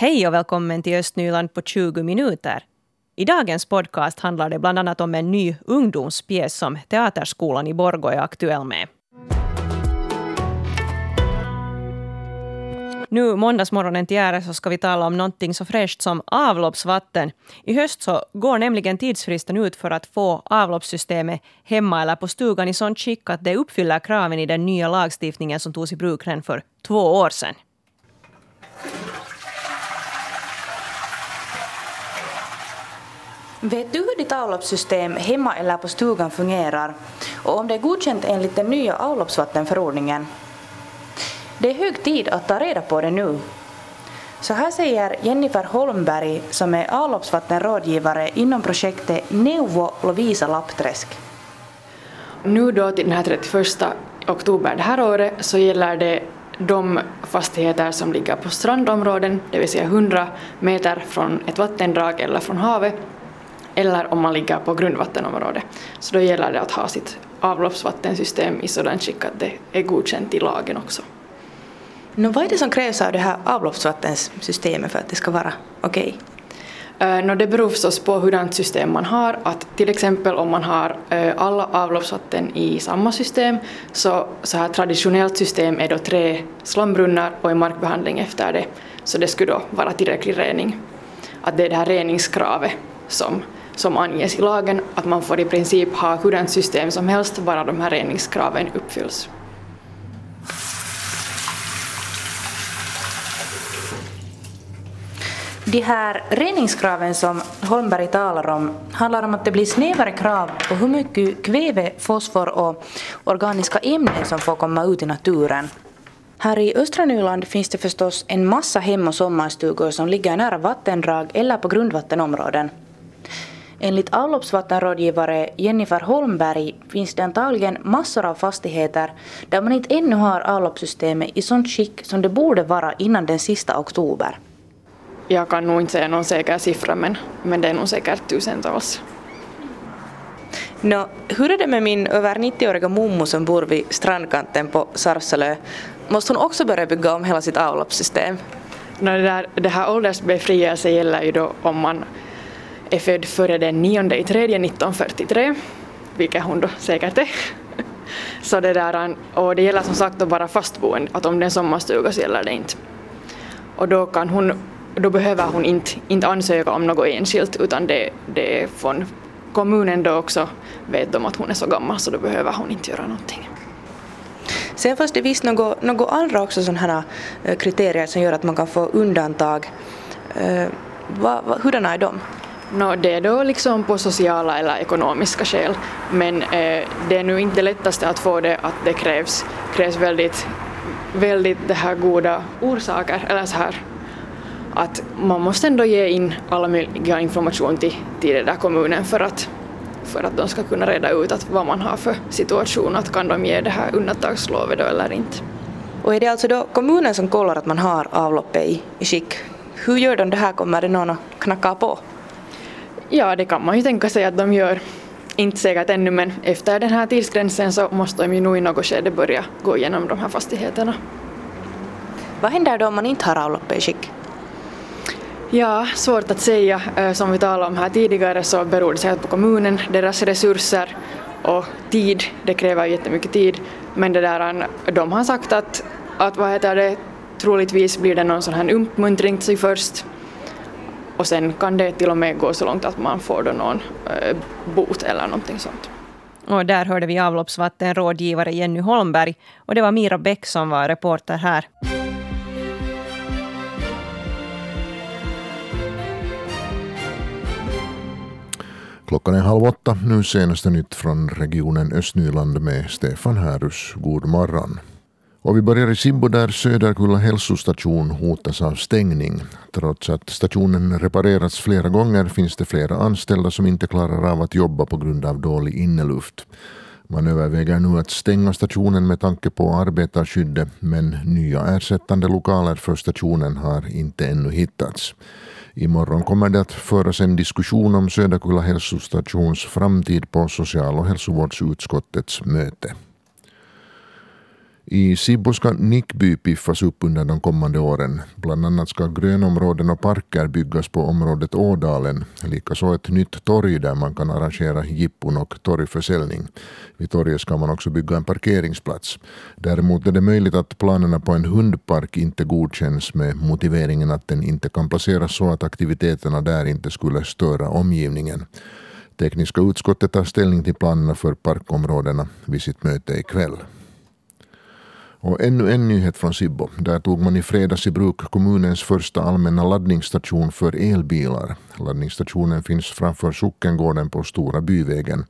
Hej och välkommen till Östnyland på 20 minuter. I dagens podcast handlar det bland annat om en ny ungdomspjäs som Teaterskolan i Borgå är aktuell med. Nu måndagsmorgonen till ära så ska vi tala om någonting så fräscht som avloppsvatten. I höst så går nämligen tidsfristen ut för att få avloppssystemet hemma eller på stugan i sånt skick att det uppfyller kraven i den nya lagstiftningen som togs i bruk redan för två år sedan. Vet du hur ditt avloppssystem hemma eller på stugan fungerar och om det är godkänt enligt den nya avloppsvattenförordningen? Det är hög tid att ta reda på det nu. Så här säger Jennifer Holmberg som är avloppsvattenrådgivare inom projektet Neuvo Lovisa Lappträsk. Nu då till den här 31 oktober det här året så gäller det de fastigheter som ligger på strandområden, det vill säga 100 meter från ett vattendrag eller från havet, eller om man ligger på grundvattenområde. Så då gäller det att ha sitt avloppsvattensystem i sådant skick att det är godkänt i lagen också. Nå, vad är det som krävs av det här avloppsvattensystemet för att det ska vara okej? Okay? Uh, det beror förstås på hurdant system man har. Att till exempel om man har uh, alla avloppsvatten i samma system så, så här traditionellt system är då tre slambrunnar och en markbehandling efter det. Så det skulle då vara tillräcklig rening. Att det är det här reningskravet som, som anges i lagen, att man får i princip ha hurdant system som helst bara de här reningskraven uppfylls. De här reningskraven som Holmberg talar om handlar om att det blir snävare krav på hur mycket kväve, fosfor och organiska ämnen som får komma ut i naturen. Här i östra Nyland finns det förstås en massa hem och sommarstugor som ligger nära vattendrag eller på grundvattenområden. Enligt avloppsvattenrådgivare Jennifer Holmberg finns det antagligen massor av fastigheter där man inte ännu har avloppssystemet i sånt skick som det borde vara innan den sista oktober. Jag kan nog inte säga någon säker siffra men, men det är nog säkert tusentals. Nå, hur är det med min över 90-åriga mommo som bor vid strandkanten på Sarsalö? Måste hon också börja bygga om hela sitt avloppssystem? No, det, där, det här åldersbefrielse gäller ju då om man är född före den 9 i 1943, vilket hon då säkert är. Så det där, och det gäller som sagt att vara fastboende, att om det är en sommarstuga så gäller det inte. Och då kan hon då behöver hon inte, inte ansöka om något enskilt utan det, det är från kommunen då också vet de att hon är så gammal så då behöver hon inte göra någonting. Sen fanns det visst något, något andra också sådana här eh, kriterier som gör att man kan få undantag. Eh, vad, vad, hurdana är de? No, det är då liksom på sociala eller ekonomiska skäl men eh, det är nu inte det lättaste att få det att det krävs, krävs väldigt, väldigt det här goda orsaker eller så här att man måste ändå ge in alla möjliga information till, till den där kommunen för att, för att de ska kunna reda ut att vad man har för situation, att kan de ge det här undantagslovet då eller inte. Och är det alltså då kommunen som kollar att man har avloppet i, i skick? Hur gör de det här? Kommer det någon att knacka på? Ja, det kan man ju tänka sig att de gör. Inte säkert ännu, men efter den här tidsgränsen så måste de ju nog i något skede börja gå igenom de här fastigheterna. Vad händer då om man inte har avloppet i skick? Ja, svårt att säga. Som vi talade om här tidigare så beror det säkert på kommunen, deras resurser och tid. Det kräver jättemycket tid. Men det där, de har sagt att, att vad heter det, troligtvis blir det någon sån här uppmuntring till sig först och sen kan det till och med gå så långt att man får då någon äh, bot eller någonting sånt. Och där hörde vi avloppsvattenrådgivare Jenny Holmberg och det var Mira Bäck som var reporter här. Klockan är halv åtta. Nu senaste nytt från regionen Östnyland med Stefan Härus. God morgon. Och vi börjar i Sibbo där Söderkulla hälsostation hotas av stängning. Trots att stationen reparerats flera gånger finns det flera anställda som inte klarar av att jobba på grund av dålig inneluft. Man överväger nu att stänga stationen med tanke på arbetarskyddet men nya ersättande lokaler för stationen har inte ännu hittats. Imorgon kommer det att föras en diskussion om Söderkulla hälsostations framtid på social och hälsovårdsutskottets möte. I Sibbo ska Nickby piffas upp under de kommande åren. Bland annat ska grönområden och parker byggas på området Ådalen. Likaså ett nytt torg där man kan arrangera jippon och torgförsäljning. Vid torget ska man också bygga en parkeringsplats. Däremot är det möjligt att planerna på en hundpark inte godkänns med motiveringen att den inte kan placeras så att aktiviteterna där inte skulle störa omgivningen. Tekniska utskottet tar ställning till planerna för parkområdena vid sitt möte ikväll. Och ännu en nyhet från Sibbo. Där tog man i fredags i bruk kommunens första allmänna laddningsstation för elbilar. Laddningsstationen finns framför Sockengården på Stora Byvägen.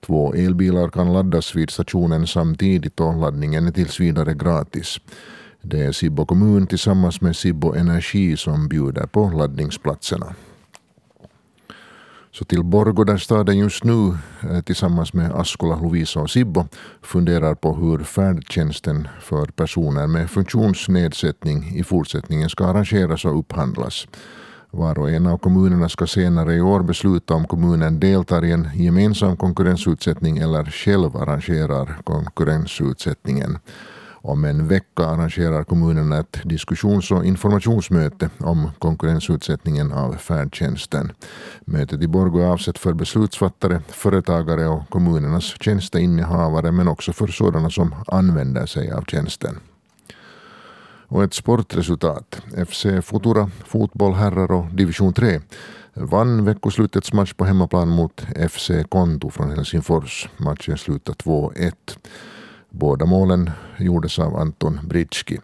Två elbilar kan laddas vid stationen samtidigt och laddningen är tills vidare gratis. Det är Sibbo kommun tillsammans med Sibbo Energi som bjuder på laddningsplatserna. Så till Borgo där staden just nu eh, tillsammans med Askola, Lovisa och Sibbo funderar på hur färdtjänsten för personer med funktionsnedsättning i fortsättningen ska arrangeras och upphandlas. Var och en av kommunerna ska senare i år besluta om kommunen deltar i en gemensam konkurrensutsättning eller själv arrangerar konkurrensutsättningen. Om en vecka arrangerar kommunerna ett diskussions och informationsmöte om konkurrensutsättningen av färdtjänsten. Mötet i Borgå är avsett för beslutsfattare, företagare och kommunernas tjänsteinnehavare men också för sådana som använder sig av tjänsten. Och ett sportresultat. FC Futura, fotboll herrar och division 3 vann veckoslutets match på hemmaplan mot FC Konto från Helsingfors. Matchen slutade 2-1. Båda målen gjordes av Anton Britski.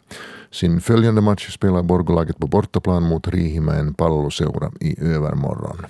Sin följande match spelar Borgolaget på bortaplan mot Riihimäen palloseura i övermorgon.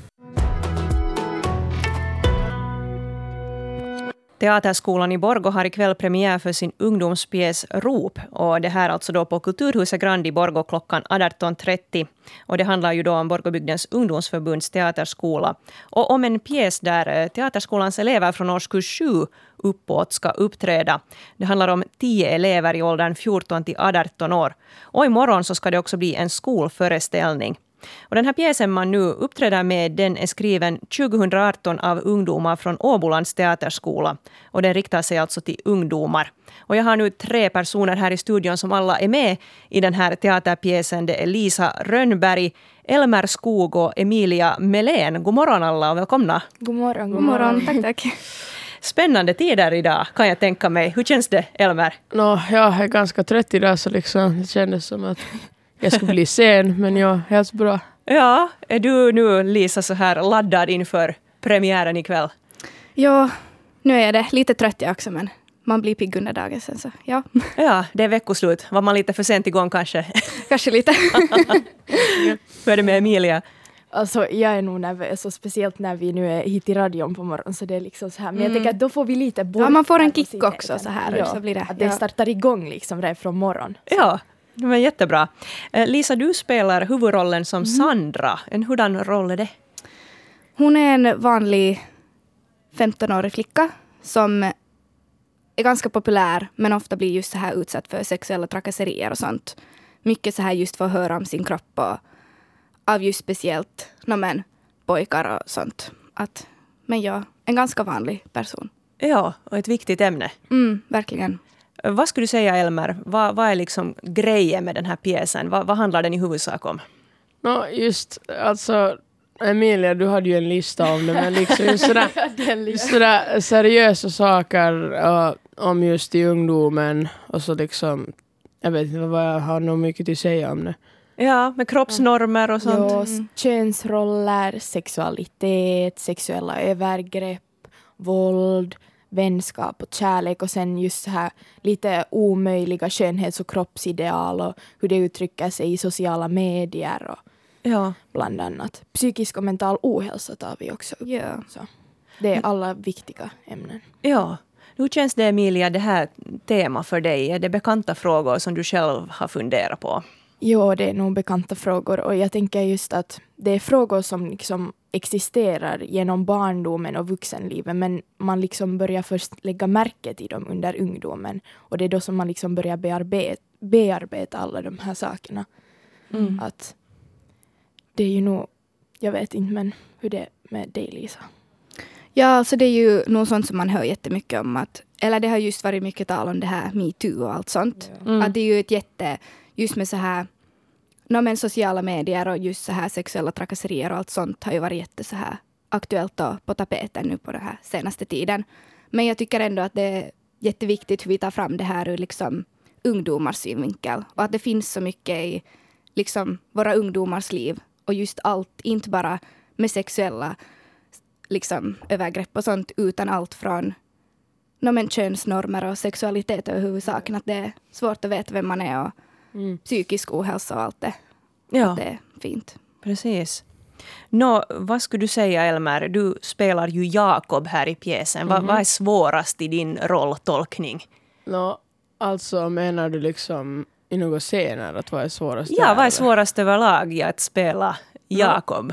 Teaterskolan i Borgo har ikväll premiär för sin ungdomspjäs Rop. Och det här alltså då på Kulturhuset Grand i Borgo klockan 18.30. Och det handlar ju då om Borgobygdens ungdomsförbunds teaterskola. Och om en pjäs där eh, Teaterskolans elever från årskurs 7 uppåt ska uppträda. Det handlar om tio elever i åldern 14 till 18 år. Och imorgon så ska det också bli en skolföreställning. Och den här pjäsen man nu uppträder med den är skriven 2018 av ungdomar från Åbolands teaterskola. Och den riktar sig alltså till ungdomar. Och jag har nu tre personer här i studion som alla är med i den här teaterpjäsen. Det är Lisa Rönnberg, Elmer Skog och Emilia Melén. God morgon alla och välkomna. God morgon. God morgon, tack tack. Spännande tider idag kan jag tänka mig. Hur känns det, Elmer? No, jag är ganska trött idag så liksom, det kändes som att jag skulle bli sen, men ja, helt bra. Ja, är du nu Lisa så här laddad inför premiären ikväll? Ja, nu är det. Lite trött jag också, men man blir pigg under dagen sen så ja. Ja, det är veckoslut. Var man lite för sent igång kanske? Kanske lite. Hur är det med Emilia? Alltså jag är nog nervös, och speciellt när vi nu är hit i radion på morgonen så det är liksom så här. Men jag Mm. tänker att då får vi lite bort Ja, man får en kick också så här, Ja, så blir det- Att det ja. startar igång liksom redan från morgon. Ja, det var jättebra. Eh, Lisa, du spelar huvudrollen som Mhm. Sandra. En hurdan roll är det? Hon är en vanlig 15-årig flicka som är ganska populär men ofta blir just så här utsatt för sexuella trakasserier och sånt. Mycket så här just för att höra om sin kropp och av just speciellt no, men, pojkar och sånt. Att, men ja, en ganska vanlig person. Ja, och ett viktigt ämne. Mm, verkligen. Vad skulle du säga, Elmer? Vad, vad är liksom grejen med den här pjäsen? Vad, vad handlar den i huvudsak om? No, just alltså, Emilia, du hade ju en lista om det, men liksom sådär, seriösa saker uh, om just i ungdomen och så liksom, jag vet inte vad jag har nog mycket att säga om det. Ja, med kroppsnormer och sånt. Ja, s- könsroller, sexualitet, sexuella övergrepp, våld, vänskap och kärlek och sen just så här lite omöjliga skönhets och kroppsideal och hur det uttrycker sig i sociala medier och Ja. bland annat. Psykisk och mental ohälsa tar vi också upp. Ja. Så det är alla viktiga ämnen. ja. Hur känns det, Emilia, det här temat för dig? Är det bekanta frågor som du själv har funderat på? Jo, det är nog bekanta frågor och jag tänker just att det är frågor som liksom existerar genom barndomen och vuxenlivet men man liksom börjar först lägga märke till dem under ungdomen och det är då som man liksom börjar bearbeta, bearbeta alla de här sakerna. Mm. Att det är ju nog, jag vet inte men hur det är med dig Lisa. Ja, alltså det är ju nog sånt som man hör jättemycket om att, eller det har just varit mycket tal om det här metoo och allt sånt. Mm. Att det är ju ett jätte, just med så här, no, men sociala medier och just så här sexuella trakasserier och allt sånt har ju varit jätte så här aktuellt och på tapeten nu på den här senaste tiden. Men jag tycker ändå att det är jätteviktigt hur vi tar fram det här ur liksom ungdomars synvinkel och att det finns så mycket i liksom våra ungdomars liv och just allt, inte bara med sexuella liksom, övergrepp och sånt, utan allt från no, men, könsnormer och sexualitet överhuvudsaken. Att det är svårt att veta vem man är och Mm. psykisk ohälsa och allt det. Ja, Att det är fint. precis. Nå, vad skulle du säga, Elmer? Du spelar ju Jakob här i pjäsen. Vad- vad är svårast i din rolltolkning? Nå, alltså menar du liksom i några scener att vad är svårast? Ja, vad är svårast överlag i att spela Jakob?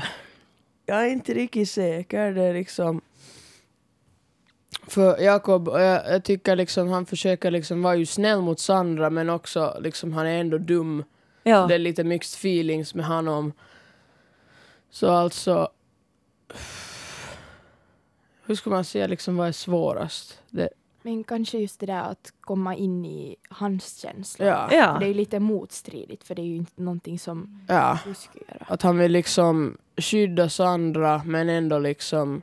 Jag är inte riktigt säker. Det är liksom... För Jakob, och jag, jag tycker liksom han försöker liksom vara ju snäll mot Sandra men också liksom han är ändå dum. Ja. Det är lite mixed feelings med honom. Så alltså... Hur ska man säga liksom vad är svårast? Det, Men kanske just det där att komma in i hans känslor. ja, Ja. Det är ju lite motstridigt för det är ju inte någonting som ja. du skulle göra. Att han vill liksom skydda Sandra men ändå liksom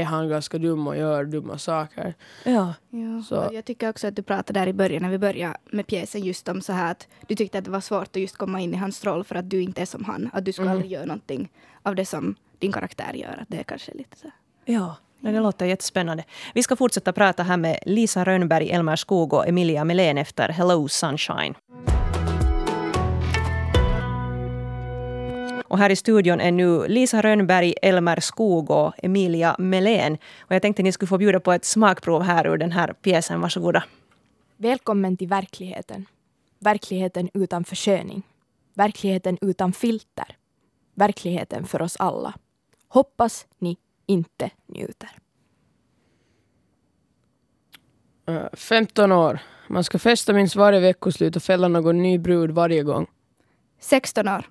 är han ganska dum och gör dumma saker. ja. Ja. Så- Jag tycker också att du pratade där i början när vi började med pjäsen just om så här att du tyckte att det var svårt att just komma in i hans roll för att du inte är som han. Att du skulle Mhm. aldrig göra någonting av det som din karaktär gör. Att det är kanske lite så. Ja, nej, det låter jättespännande. Vi ska fortsätta prata här med Lisa Rönnberg, Elmer Skog och Emilia Melén efter Hello Sunshine. Och här i studion är nu Lisa Rönnberg, Elmer Skog och Emilia Melén. Och jag tänkte ni skulle få bjuda på ett smakprov här ur den här pjäsen. Varsågoda. Välkommen till verkligheten. Verkligheten utan försköning. Verkligheten utan filter. Verkligheten för oss alla. Hoppas ni inte njuter. Eh, 15 år. Man ska festa minst varje veckoslut och fälla någon ny brud varje gång. 16 år.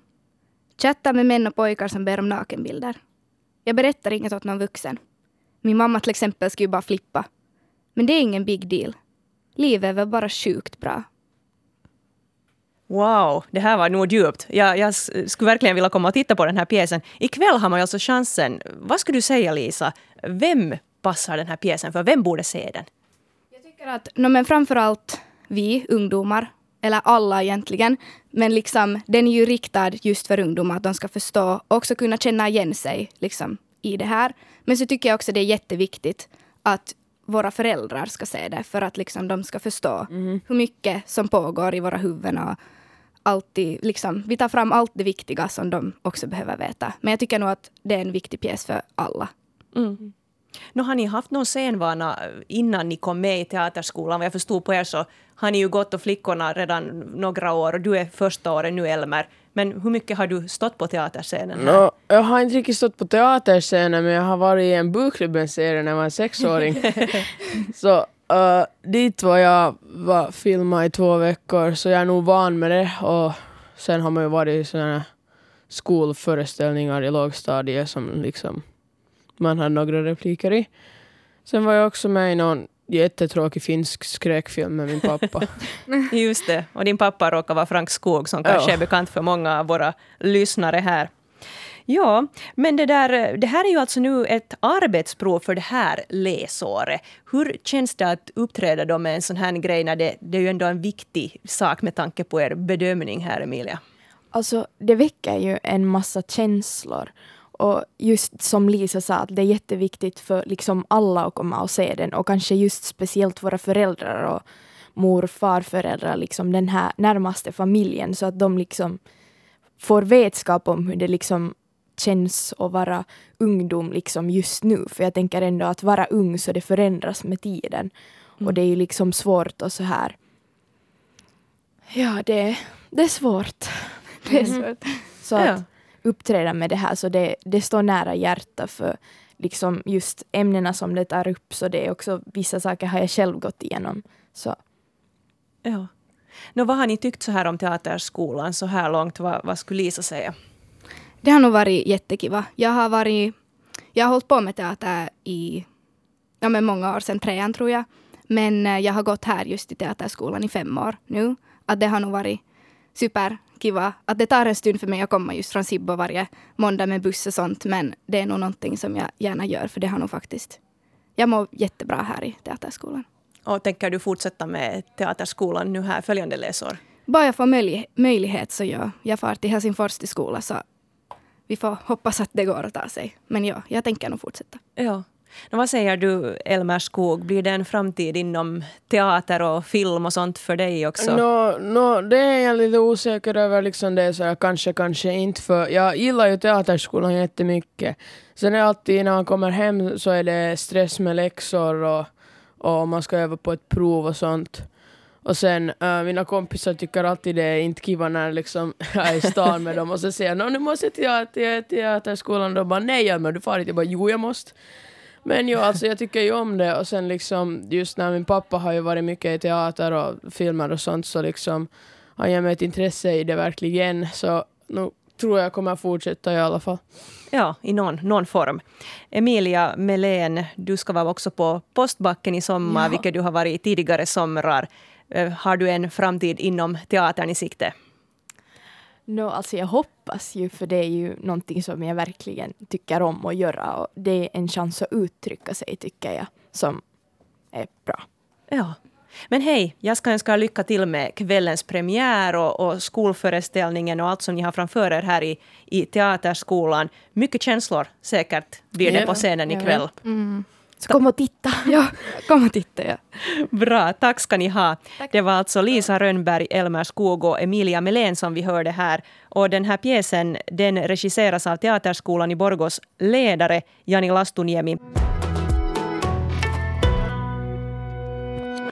Chattar med män och pojkar som ber om nakenbilder. Jag berättar inget åt någon vuxen. Min mamma till exempel skulle ju bara flippa. Men det är ingen big deal. Livet är väl bara sjukt bra. Wow, det här var nog djupt. Jag, jag skulle verkligen vilja komma och titta på den här pjäsen. Ikväll har man ju alltså chansen. Vad skulle du säga Lisa? Vem passar den här pjäsen för? Vem borde se den? Jag tycker att, no, men framförallt vi ungdomar, eller alla egentligen, men liksom den är ju riktad just för ungdomar, att de ska förstå och också kunna känna igen sig liksom, i det här. Men så tycker jag också det är jätteviktigt att våra föräldrar ska se det, för att liksom de ska förstå hur mycket som pågår i våra huvuden och alltid, liksom, vi tar fram allt det viktiga som de också behöver veta. Men jag tycker nog att det är en viktig pjäs för alla. Nå, har ni haft någon scenvana innan ni kom med i teaterskolan? Vad jag förstod på er så har ni ju gått och flickorna redan några år och du är första året nu Elmer. Men hur mycket har du stått på teaterscenen? här? Nå, jag har inte riktigt stått på teaterscenen men jag har varit i en bokklubben-serie när jag var sexåring. så uh, dit var jag var filmad i två veckor så jag är nog van med det. Och sen har man ju varit i sådana skolföreställningar i lågstadiet som liksom man har några repliker i. Sen var jag också med i någon jättetråkig finsk skräckfilm med min pappa. Just det. Och din pappa råkar vara Frank Skog som kanske Ja. är bekant för många av våra lyssnare här. Ja, men det, där, det här är ju alltså nu ett arbetsprov för det här läsåret. Hur känns det att uppträda då med en sån här grej när det, det är ju ändå en viktig sak med tanke på er bedömning här, Emilia? Alltså, det väcker ju en massa känslor. Och just som Lisa sa, att det är jätteviktigt för liksom alla att komma och se den och kanske just speciellt våra föräldrar och mor och farföräldrar, liksom den här närmaste familjen så att de liksom får vetskap om hur det liksom känns att vara ungdom liksom just nu. För jag tänker ändå att vara ung så det förändras med tiden. Och det är ju liksom svårt och så här. Ja, det, det är svårt. Det är svårt. Så Ja. Uppträda med det här så det, det står nära hjärta för liksom just ämnena som det tar upp så det är också vissa saker har jag själv gått igenom. Så Ja. Nå, vad har ni tyckt så här om teaterskolan så här långt? Vad, vad skulle Lisa säga? Det har nog varit jättekiva. Jag har, varit, jag har hållit på med teater i ja, men många år sedan, trean tror jag. Men eh, jag har gått här just i teaterskolan i fem år nu. Att det har nog varit superkiva. Att det tar en stund för mig att komma just från Sibbo varje måndag med buss och sånt. Men det är nog någonting som jag gärna gör, för det har nog faktiskt... Jag mår jättebra här i teaterskolan. Och tänker du fortsätta med teaterskolan nu här följande läsår? Bara jag får möj möjlighet så ja. Jag far till Helsingfors till skola så vi får hoppas att det går att ta sig. Men ja, jag tänker nog fortsätta. Ja vad säger du, Elmer Skog, blir det en framtid inom teater och film och sånt för dig också? No, no, det är jag lite osäker över. Liksom det så jag kanske, kanske inte. För jag gillar ju teaterskolan jättemycket. Sen är alltid när man kommer hem så är det stress med läxor och, och man ska öva på ett prov och sånt. Och sen äh, mina kompisar tycker alltid det är inte kiva när liksom, jag är i stan med dem och så säger jag nu måste jag till teaterskolan och de bara nej men du far inte. Jag bara jo jag måste. Men jo, alltså jag tycker ju om det och sen liksom just när min pappa har ju varit mycket i teater och filmer och sånt så liksom han ger mig ett intresse i det verkligen så nu tror jag kommer fortsätta i alla fall. Ja, i någon, någon form. Emilia Melén, du ska vara också på Postbacken i sommar, ja. vilket du har varit tidigare somrar. Eh, har du en framtid inom teatern i sikte? No, alltså jag hoppas ju, för det är ju någonting som jag verkligen tycker om att göra. Och det är en chans att uttrycka sig, tycker jag, som är bra. Ja. Men hej, jag ska önska lycka till med kvällens premiär och, och skolföreställningen och allt som ni har framför er här i, i teaterskolan. Mycket känslor säkert blir det på scenen ikväll. Mm. Så kom och titta. ja, kom och titta. Ja. Bra, tack ska ni ha. Tack. Det var alltså Lisa Rönnberg, Elmer Skog och Emilia Melén som vi hörde här. Och den här pjäsen den regisseras av Teaterskolan i Borgos ledare Jani Lastuniemi.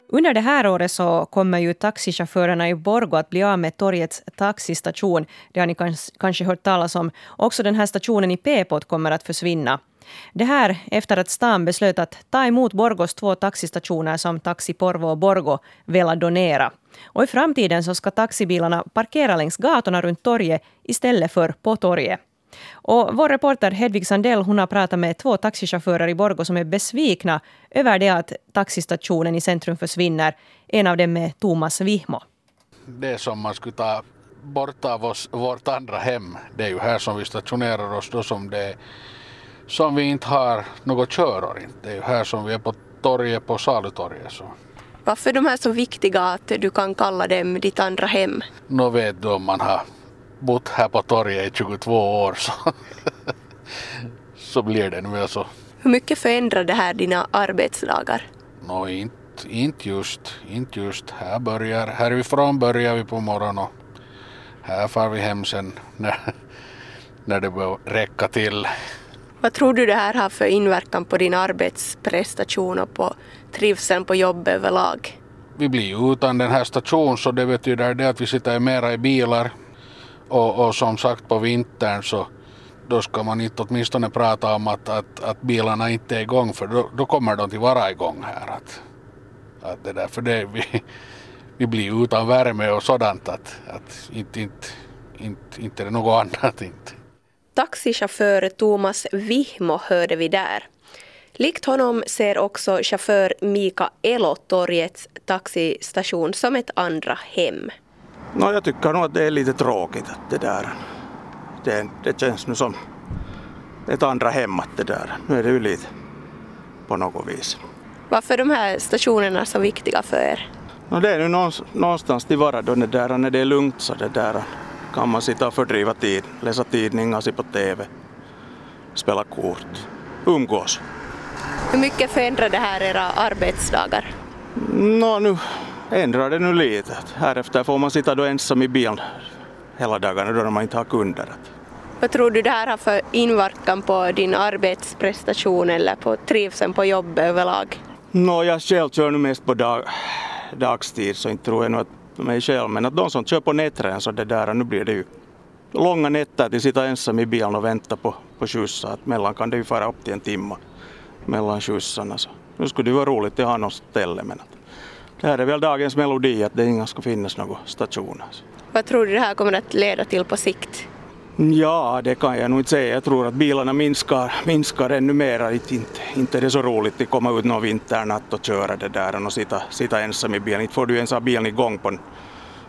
Under det här året så kommer ju taxichaufförerna i Borgo att bli av med torgets taxistation. Det har ni kanske hört talas om. Också den här stationen i Pepot kommer att försvinna. Det här efter att stan beslöt att ta emot Borgos två taxistationer som Taxi Porvo och Borgo velat donera. Och i framtiden så ska taxibilarna parkera längs gatorna runt torget istället för på torget. Och vår reporter Hedvig Sandell hon har pratat med två taxichaufförer i Borgo som är besvikna över det att taxistationen i centrum försvinner. En av dem är Thomas Vihmo. Det som man skulle ta bort av oss, vårt andra hem, det är ju här som vi stationerar oss då som det som vi inte har något körår. Det är ju här som vi är på torget, på salutorget. Så. Varför är de här så viktiga att du kan kalla dem ditt andra hem? Nå vet du om man har bott här på torget i 22 år så, så blir det nu så. Hur mycket förändrar det här dina arbetsdagar? Nå inte, inte just, inte just. Här börjar, härifrån börjar vi på morgonen och här far vi hem sen när, när det börjar räcka till. Vad tror du det här har för inverkan på din arbetsprestation och på trivseln på jobbet överlag? Vi blir utan den här stationen så det betyder det att vi sitter mera i bilar och, och som sagt på vintern så då ska man inte åtminstone prata om att, att, att bilarna inte är igång för då, då kommer de till vara igång här. Att, att det där, för det, vi, vi blir utan värme och sådant att, att inte, inte, inte, inte är det något annat. Inte. Taxichaufför Thomas Vihmo hörde vi där. Likt honom ser också chaufför Mika Elo torgets taxistation som ett andra hem. No, jag tycker nog att det är lite tråkigt att det där, det, det känns nu som ett andra hem att det där. Nu är det ju lite på något vis. Varför är de här stationerna så viktiga för er? No, det är nu någonstans till vara då det där, när det är lugnt så det där kan man sitta och fördriva tid, läsa tidningar, se på TV, spela kort, umgås. Hur mycket förändrar det här era arbetsdagar? Nå, nu ändrar det nu lite. Härefter får man sitta då ensam i bilen hela dagarna då man inte har kunder. Vad tror du det här har för inverkan på din arbetsprestation eller på trivseln på jobbet överlag? Nå, jag själv kör nu mest på dag, dagstid så inte tror jag nog att mig själv. Men att de som kör på nätträn så det där, nu blir det ju långa nätter till sitta ensam i bilen och vänta på, på skjutsar. Att mellan kan det ju fara upp till en timme mellan skjutsarna. Så nu skulle det vara roligt att ha något ställe men att det här är väl dagens melodi att det inga ska finnas några stationer. Vad tror du det här kommer att leda till på sikt? Ja, det kan jag nog inte säga. Jag tror att bilarna minskar, minskar ännu mer. Inte, inte är det så roligt att komma ut någon vinternatt och köra det där och sitta, sitta ensam i bilen. Inte får du ens ha bilen igång på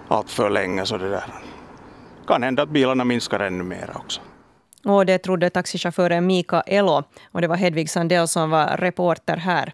allt för länge. Så det där. kan hända att bilarna minskar ännu mer också. Och det trodde taxichauffören Mika Elo. Och det var Hedvig Sandell som var reporter här.